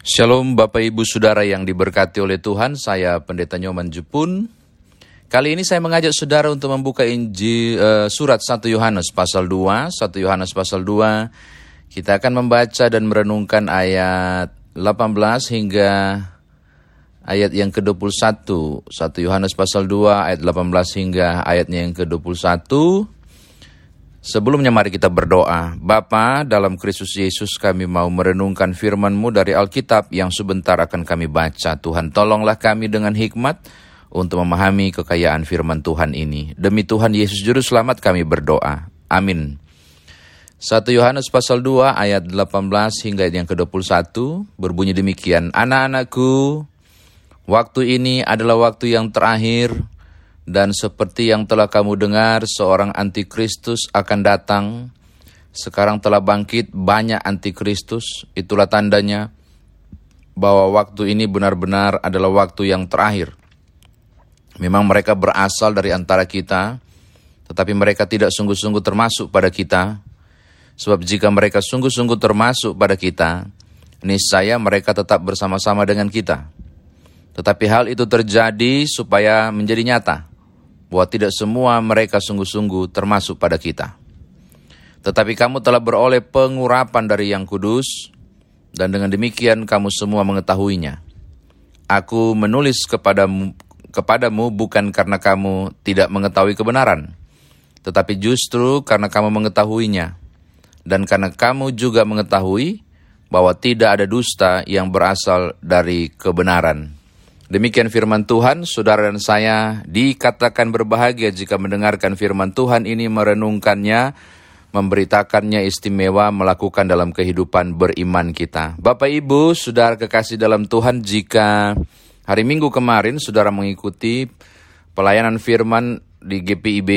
Shalom Bapak Ibu Saudara yang diberkati oleh Tuhan, saya Pendeta Nyoman Jepun. Kali ini saya mengajak saudara untuk membuka Injil uh, surat 1 Yohanes pasal 2, 1 Yohanes pasal 2. Kita akan membaca dan merenungkan ayat 18 hingga ayat yang ke-21. 1 Yohanes pasal 2 ayat 18 hingga ayatnya yang ke-21. Sebelumnya mari kita berdoa. Bapa, dalam Kristus Yesus kami mau merenungkan firman-Mu dari Alkitab yang sebentar akan kami baca. Tuhan tolonglah kami dengan hikmat untuk memahami kekayaan firman Tuhan ini. Demi Tuhan Yesus Juru Selamat kami berdoa. Amin. 1 Yohanes pasal 2 ayat 18 hingga yang ke-21 berbunyi demikian. Anak-anakku, waktu ini adalah waktu yang terakhir dan seperti yang telah kamu dengar, seorang antikristus akan datang. Sekarang telah bangkit banyak antikristus. Itulah tandanya bahwa waktu ini benar-benar adalah waktu yang terakhir. Memang mereka berasal dari antara kita, tetapi mereka tidak sungguh-sungguh termasuk pada kita. Sebab jika mereka sungguh-sungguh termasuk pada kita, niscaya mereka tetap bersama-sama dengan kita. Tetapi hal itu terjadi supaya menjadi nyata bahwa tidak semua mereka sungguh-sungguh termasuk pada kita. Tetapi kamu telah beroleh pengurapan dari yang kudus, dan dengan demikian kamu semua mengetahuinya. Aku menulis kepadamu, kepadamu bukan karena kamu tidak mengetahui kebenaran, tetapi justru karena kamu mengetahuinya, dan karena kamu juga mengetahui bahwa tidak ada dusta yang berasal dari kebenaran. Demikian firman Tuhan, saudara dan saya dikatakan berbahagia jika mendengarkan firman Tuhan ini, merenungkannya, memberitakannya istimewa, melakukan dalam kehidupan beriman kita. Bapak Ibu, saudara kekasih dalam Tuhan, jika hari Minggu kemarin saudara mengikuti pelayanan firman di GPIB,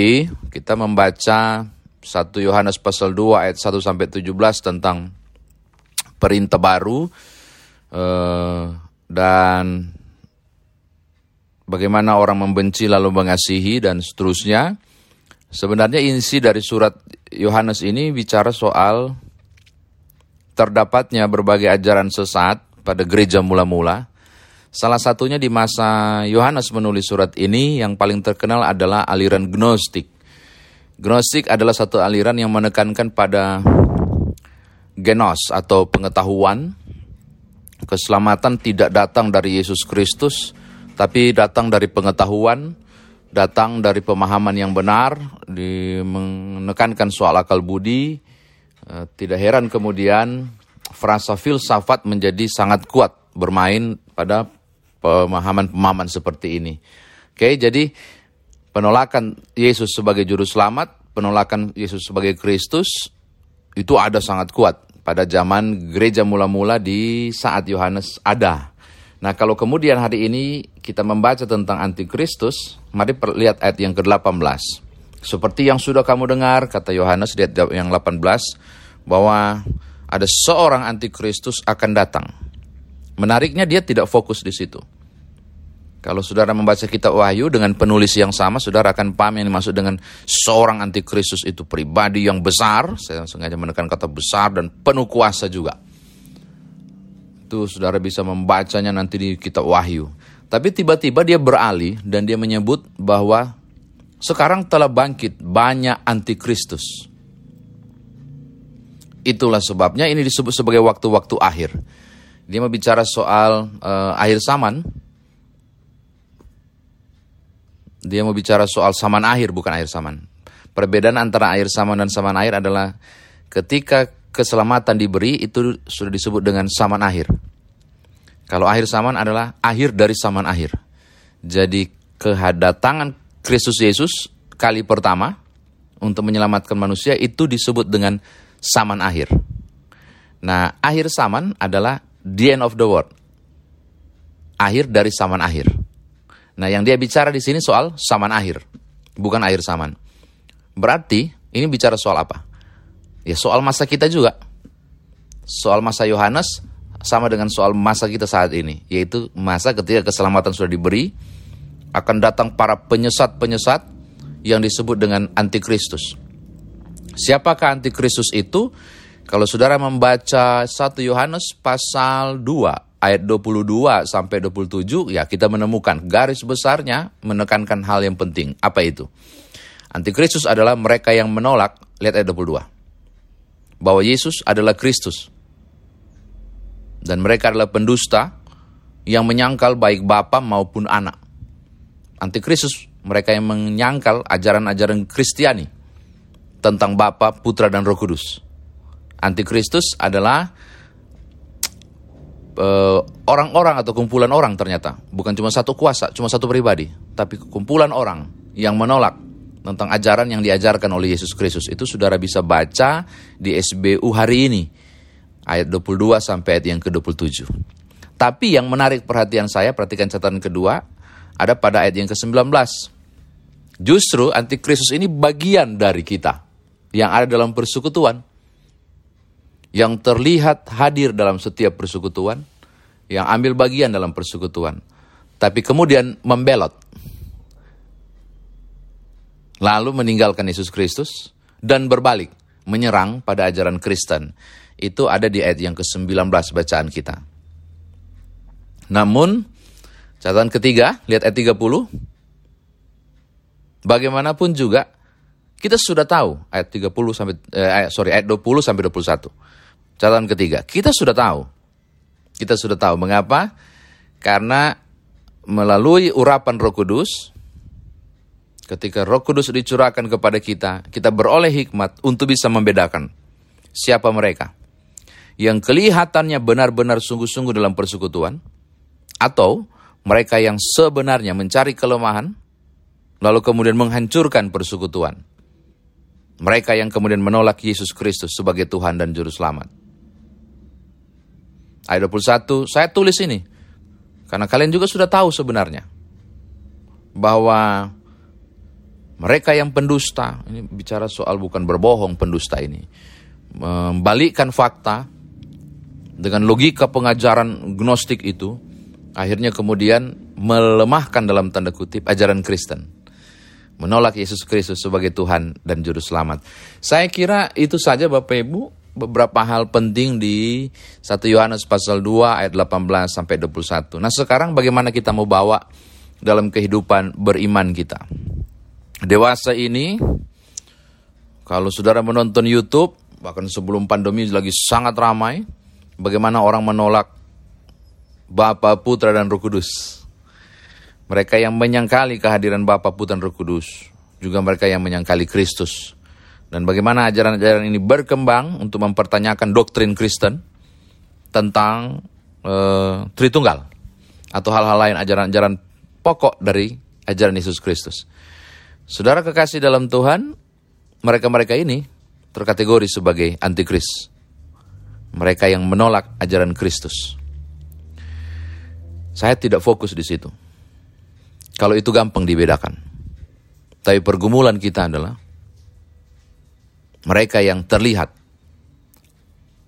kita membaca 1 Yohanes pasal 2 ayat 1 sampai 17 tentang perintah baru uh, dan bagaimana orang membenci lalu mengasihi dan seterusnya. Sebenarnya isi dari surat Yohanes ini bicara soal terdapatnya berbagai ajaran sesat pada gereja mula-mula. Salah satunya di masa Yohanes menulis surat ini yang paling terkenal adalah aliran Gnostik. Gnostik adalah satu aliran yang menekankan pada genos atau pengetahuan. Keselamatan tidak datang dari Yesus Kristus, tapi datang dari pengetahuan, datang dari pemahaman yang benar, di menekankan soal akal budi. Eh, tidak heran kemudian frasa filsafat menjadi sangat kuat bermain pada pemahaman-pemahaman seperti ini. Oke, jadi penolakan Yesus sebagai juru selamat, penolakan Yesus sebagai Kristus itu ada sangat kuat pada zaman gereja mula-mula di saat Yohanes ada. Nah kalau kemudian hari ini kita membaca tentang antikristus, mari lihat ayat yang ke-18. Seperti yang sudah kamu dengar, kata Yohanes di ayat yang 18, bahwa ada seorang antikristus akan datang. Menariknya dia tidak fokus di situ. Kalau saudara membaca kitab Wahyu dengan penulis yang sama, saudara akan paham yang dimaksud dengan seorang antikristus itu pribadi yang besar, saya sengaja menekan kata besar dan penuh kuasa juga itu saudara bisa membacanya nanti di kitab Wahyu. Tapi tiba-tiba dia beralih dan dia menyebut bahwa sekarang telah bangkit banyak antikristus. Itulah sebabnya ini disebut sebagai waktu-waktu akhir. Dia mau bicara soal uh, akhir zaman. Dia mau bicara soal zaman akhir bukan akhir zaman. Perbedaan antara akhir zaman dan zaman akhir adalah ketika keselamatan diberi itu sudah disebut dengan zaman akhir. Kalau akhir zaman adalah akhir dari zaman akhir. Jadi kedatangan Kristus Yesus kali pertama untuk menyelamatkan manusia itu disebut dengan zaman akhir. Nah, akhir zaman adalah the end of the world. Akhir dari zaman akhir. Nah, yang dia bicara di sini soal zaman akhir, bukan akhir zaman. Berarti ini bicara soal apa? Ya soal masa kita juga. Soal masa Yohanes sama dengan soal masa kita saat ini, yaitu masa ketika keselamatan sudah diberi, akan datang para penyesat-penyesat yang disebut dengan antikristus. Siapakah antikristus itu? Kalau saudara membaca 1 Yohanes pasal 2 ayat 22 sampai 27 ya kita menemukan garis besarnya menekankan hal yang penting. Apa itu? Antikristus adalah mereka yang menolak, lihat ayat 22. Bahwa Yesus adalah Kristus. Dan mereka adalah pendusta yang menyangkal baik Bapa maupun anak. Antikristus mereka yang menyangkal ajaran-ajaran Kristiani tentang Bapa, Putra dan Roh Kudus. Antikristus adalah eh, orang-orang atau kumpulan orang ternyata, bukan cuma satu kuasa, cuma satu pribadi, tapi kumpulan orang yang menolak tentang ajaran yang diajarkan oleh Yesus Kristus. Itu saudara bisa baca di SBU hari ini, ayat 22 sampai ayat yang ke-27. Tapi yang menarik perhatian saya, perhatikan catatan kedua, ada pada ayat yang ke-19. Justru antikristus ini bagian dari kita yang ada dalam persekutuan. Yang terlihat hadir dalam setiap persekutuan, yang ambil bagian dalam persekutuan. Tapi kemudian membelot. Lalu meninggalkan Yesus Kristus dan berbalik, menyerang pada ajaran Kristen. Itu ada di ayat yang ke-19 bacaan kita. Namun, catatan ketiga, lihat ayat 30. Bagaimanapun juga kita sudah tahu ayat 30 sampai eh, sorry ayat 20 sampai 21. Catatan ketiga, kita sudah tahu. Kita sudah tahu mengapa? Karena melalui urapan Roh Kudus ketika Roh Kudus dicurahkan kepada kita, kita beroleh hikmat untuk bisa membedakan siapa mereka yang kelihatannya benar-benar sungguh-sungguh dalam persekutuan atau mereka yang sebenarnya mencari kelemahan lalu kemudian menghancurkan persekutuan. Mereka yang kemudian menolak Yesus Kristus sebagai Tuhan dan Juru Selamat. Ayat 21, saya tulis ini. Karena kalian juga sudah tahu sebenarnya. Bahwa mereka yang pendusta, ini bicara soal bukan berbohong pendusta ini. Membalikkan fakta dengan logika pengajaran gnostik itu, akhirnya kemudian melemahkan dalam tanda kutip ajaran Kristen menolak Yesus Kristus sebagai Tuhan dan Juru Selamat. Saya kira itu saja Bapak Ibu beberapa hal penting di 1 Yohanes pasal 2 ayat 18 sampai 21. Nah, sekarang bagaimana kita mau bawa dalam kehidupan beriman kita? Dewasa ini kalau saudara menonton YouTube bahkan sebelum pandemi lagi sangat ramai bagaimana orang menolak Bapa, Putra dan Roh Kudus. Mereka yang menyangkali kehadiran Bapa Putra Roh Kudus, juga mereka yang menyangkali Kristus. Dan bagaimana ajaran-ajaran ini berkembang untuk mempertanyakan doktrin Kristen tentang uh, Tritunggal atau hal-hal lain ajaran-ajaran pokok dari ajaran Yesus Kristus. Saudara kekasih dalam Tuhan, mereka-mereka ini terkategori sebagai antikris. Mereka yang menolak ajaran Kristus. Saya tidak fokus di situ. Kalau itu gampang dibedakan. Tapi pergumulan kita adalah mereka yang terlihat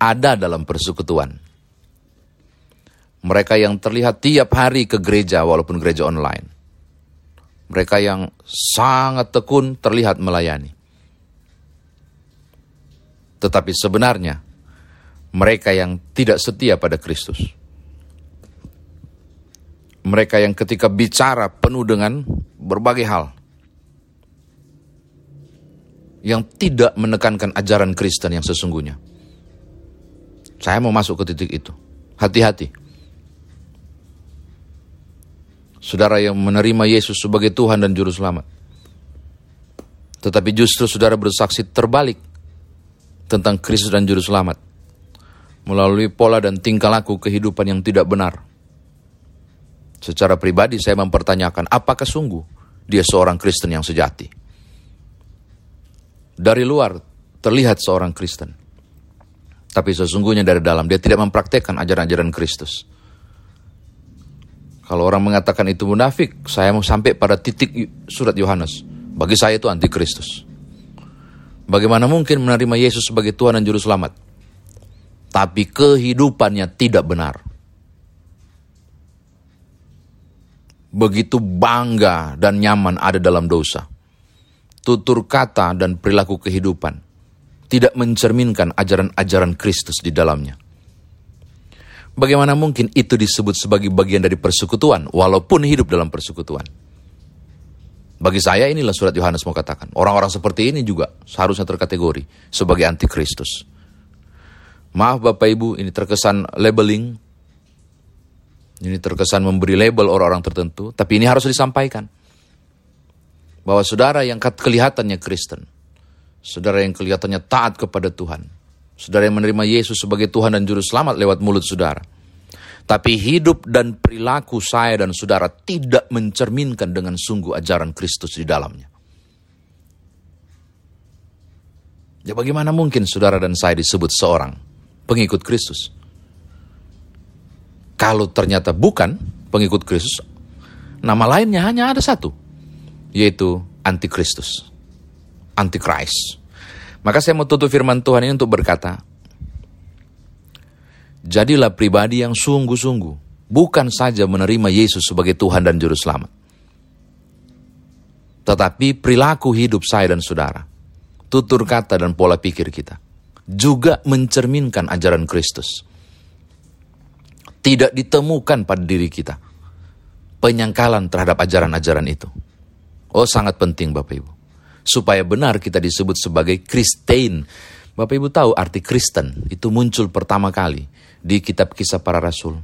ada dalam persekutuan. Mereka yang terlihat tiap hari ke gereja walaupun gereja online. Mereka yang sangat tekun terlihat melayani. Tetapi sebenarnya mereka yang tidak setia pada Kristus mereka yang ketika bicara penuh dengan berbagai hal yang tidak menekankan ajaran Kristen yang sesungguhnya. Saya mau masuk ke titik itu. Hati-hati. Saudara yang menerima Yesus sebagai Tuhan dan Juru Selamat. Tetapi justru saudara bersaksi terbalik tentang Kristus dan Juru Selamat. Melalui pola dan tingkah laku kehidupan yang tidak benar Secara pribadi saya mempertanyakan apakah sungguh dia seorang Kristen yang sejati. Dari luar terlihat seorang Kristen. Tapi sesungguhnya dari dalam dia tidak mempraktekkan ajaran-ajaran Kristus. Kalau orang mengatakan itu munafik, saya mau sampai pada titik surat Yohanes. Bagi saya itu antikristus. Bagaimana mungkin menerima Yesus sebagai Tuhan dan Juru Selamat? Tapi kehidupannya tidak benar. begitu bangga dan nyaman ada dalam dosa. Tutur kata dan perilaku kehidupan tidak mencerminkan ajaran-ajaran Kristus di dalamnya. Bagaimana mungkin itu disebut sebagai bagian dari persekutuan, walaupun hidup dalam persekutuan? Bagi saya inilah surat Yohanes mau katakan. Orang-orang seperti ini juga seharusnya terkategori sebagai antikristus. Maaf Bapak Ibu, ini terkesan labeling. Ini terkesan memberi label orang-orang tertentu. Tapi ini harus disampaikan. Bahwa saudara yang kelihatannya Kristen. Saudara yang kelihatannya taat kepada Tuhan. Saudara yang menerima Yesus sebagai Tuhan dan Juru Selamat lewat mulut saudara. Tapi hidup dan perilaku saya dan saudara tidak mencerminkan dengan sungguh ajaran Kristus di dalamnya. Ya bagaimana mungkin saudara dan saya disebut seorang pengikut Kristus? Kalau ternyata bukan pengikut Kristus, nama lainnya hanya ada satu, yaitu antikristus, antichrist. Maka saya mau tutup firman Tuhan ini untuk berkata, jadilah pribadi yang sungguh-sungguh, bukan saja menerima Yesus sebagai Tuhan dan Juru Selamat. Tetapi perilaku hidup saya dan saudara, tutur kata dan pola pikir kita, juga mencerminkan ajaran Kristus. Tidak ditemukan pada diri kita penyangkalan terhadap ajaran-ajaran itu. Oh sangat penting Bapak Ibu supaya benar kita disebut sebagai Kristen. Bapak Ibu tahu arti Kristen itu muncul pertama kali di kitab kisah para rasul.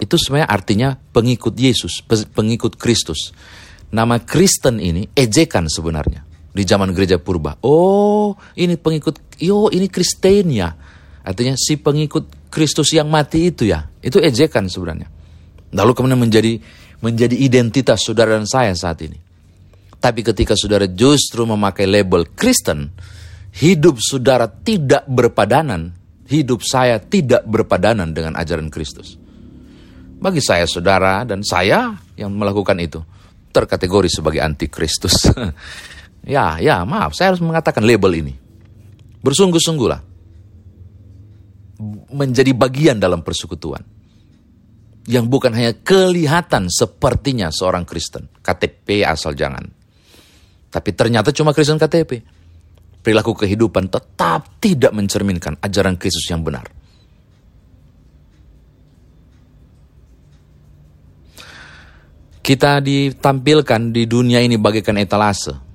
Itu sebenarnya artinya pengikut Yesus, pengikut Kristus. Nama Kristen ini ejekan sebenarnya di zaman gereja purba. Oh, ini pengikut, yo ini Kristen ya. Artinya si pengikut Kristus yang mati itu ya. Itu ejekan sebenarnya. Lalu kemudian menjadi menjadi identitas saudara dan saya saat ini. Tapi ketika saudara justru memakai label Kristen, hidup saudara tidak berpadanan, hidup saya tidak berpadanan dengan ajaran Kristus. Bagi saya saudara dan saya yang melakukan itu terkategori sebagai antikristus. ya, ya, maaf, saya harus mengatakan label ini. Bersungguh-sungguhlah menjadi bagian dalam persekutuan yang bukan hanya kelihatan sepertinya seorang Kristen, KTP asal jangan. Tapi ternyata cuma Kristen KTP. Perilaku kehidupan tetap tidak mencerminkan ajaran Kristus yang benar. Kita ditampilkan di dunia ini bagaikan etalase.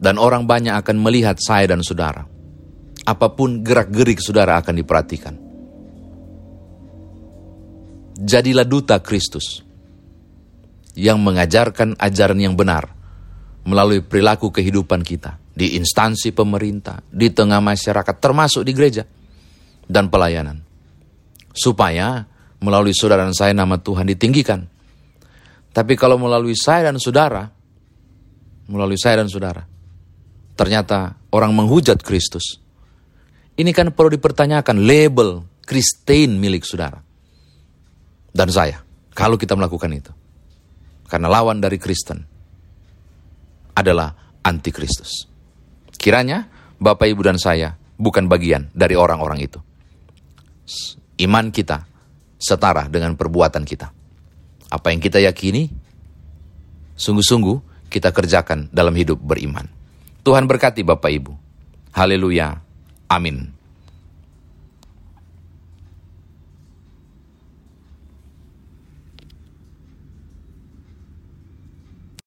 Dan orang banyak akan melihat saya dan saudara. Apa pun gerak-gerik saudara akan diperhatikan. Jadilah duta Kristus yang mengajarkan ajaran yang benar melalui perilaku kehidupan kita di instansi pemerintah, di tengah masyarakat, termasuk di gereja dan pelayanan. Supaya melalui saudara dan saya nama Tuhan ditinggikan. Tapi kalau melalui saya dan saudara, melalui saya dan saudara, ternyata orang menghujat Kristus. Ini kan perlu dipertanyakan label Kristen milik saudara. Dan saya, kalau kita melakukan itu. Karena lawan dari Kristen adalah antikristus. Kiranya Bapak Ibu dan saya bukan bagian dari orang-orang itu. Iman kita setara dengan perbuatan kita. Apa yang kita yakini, sungguh-sungguh kita kerjakan dalam hidup beriman. Tuhan berkati Bapak Ibu. Haleluya. Amin.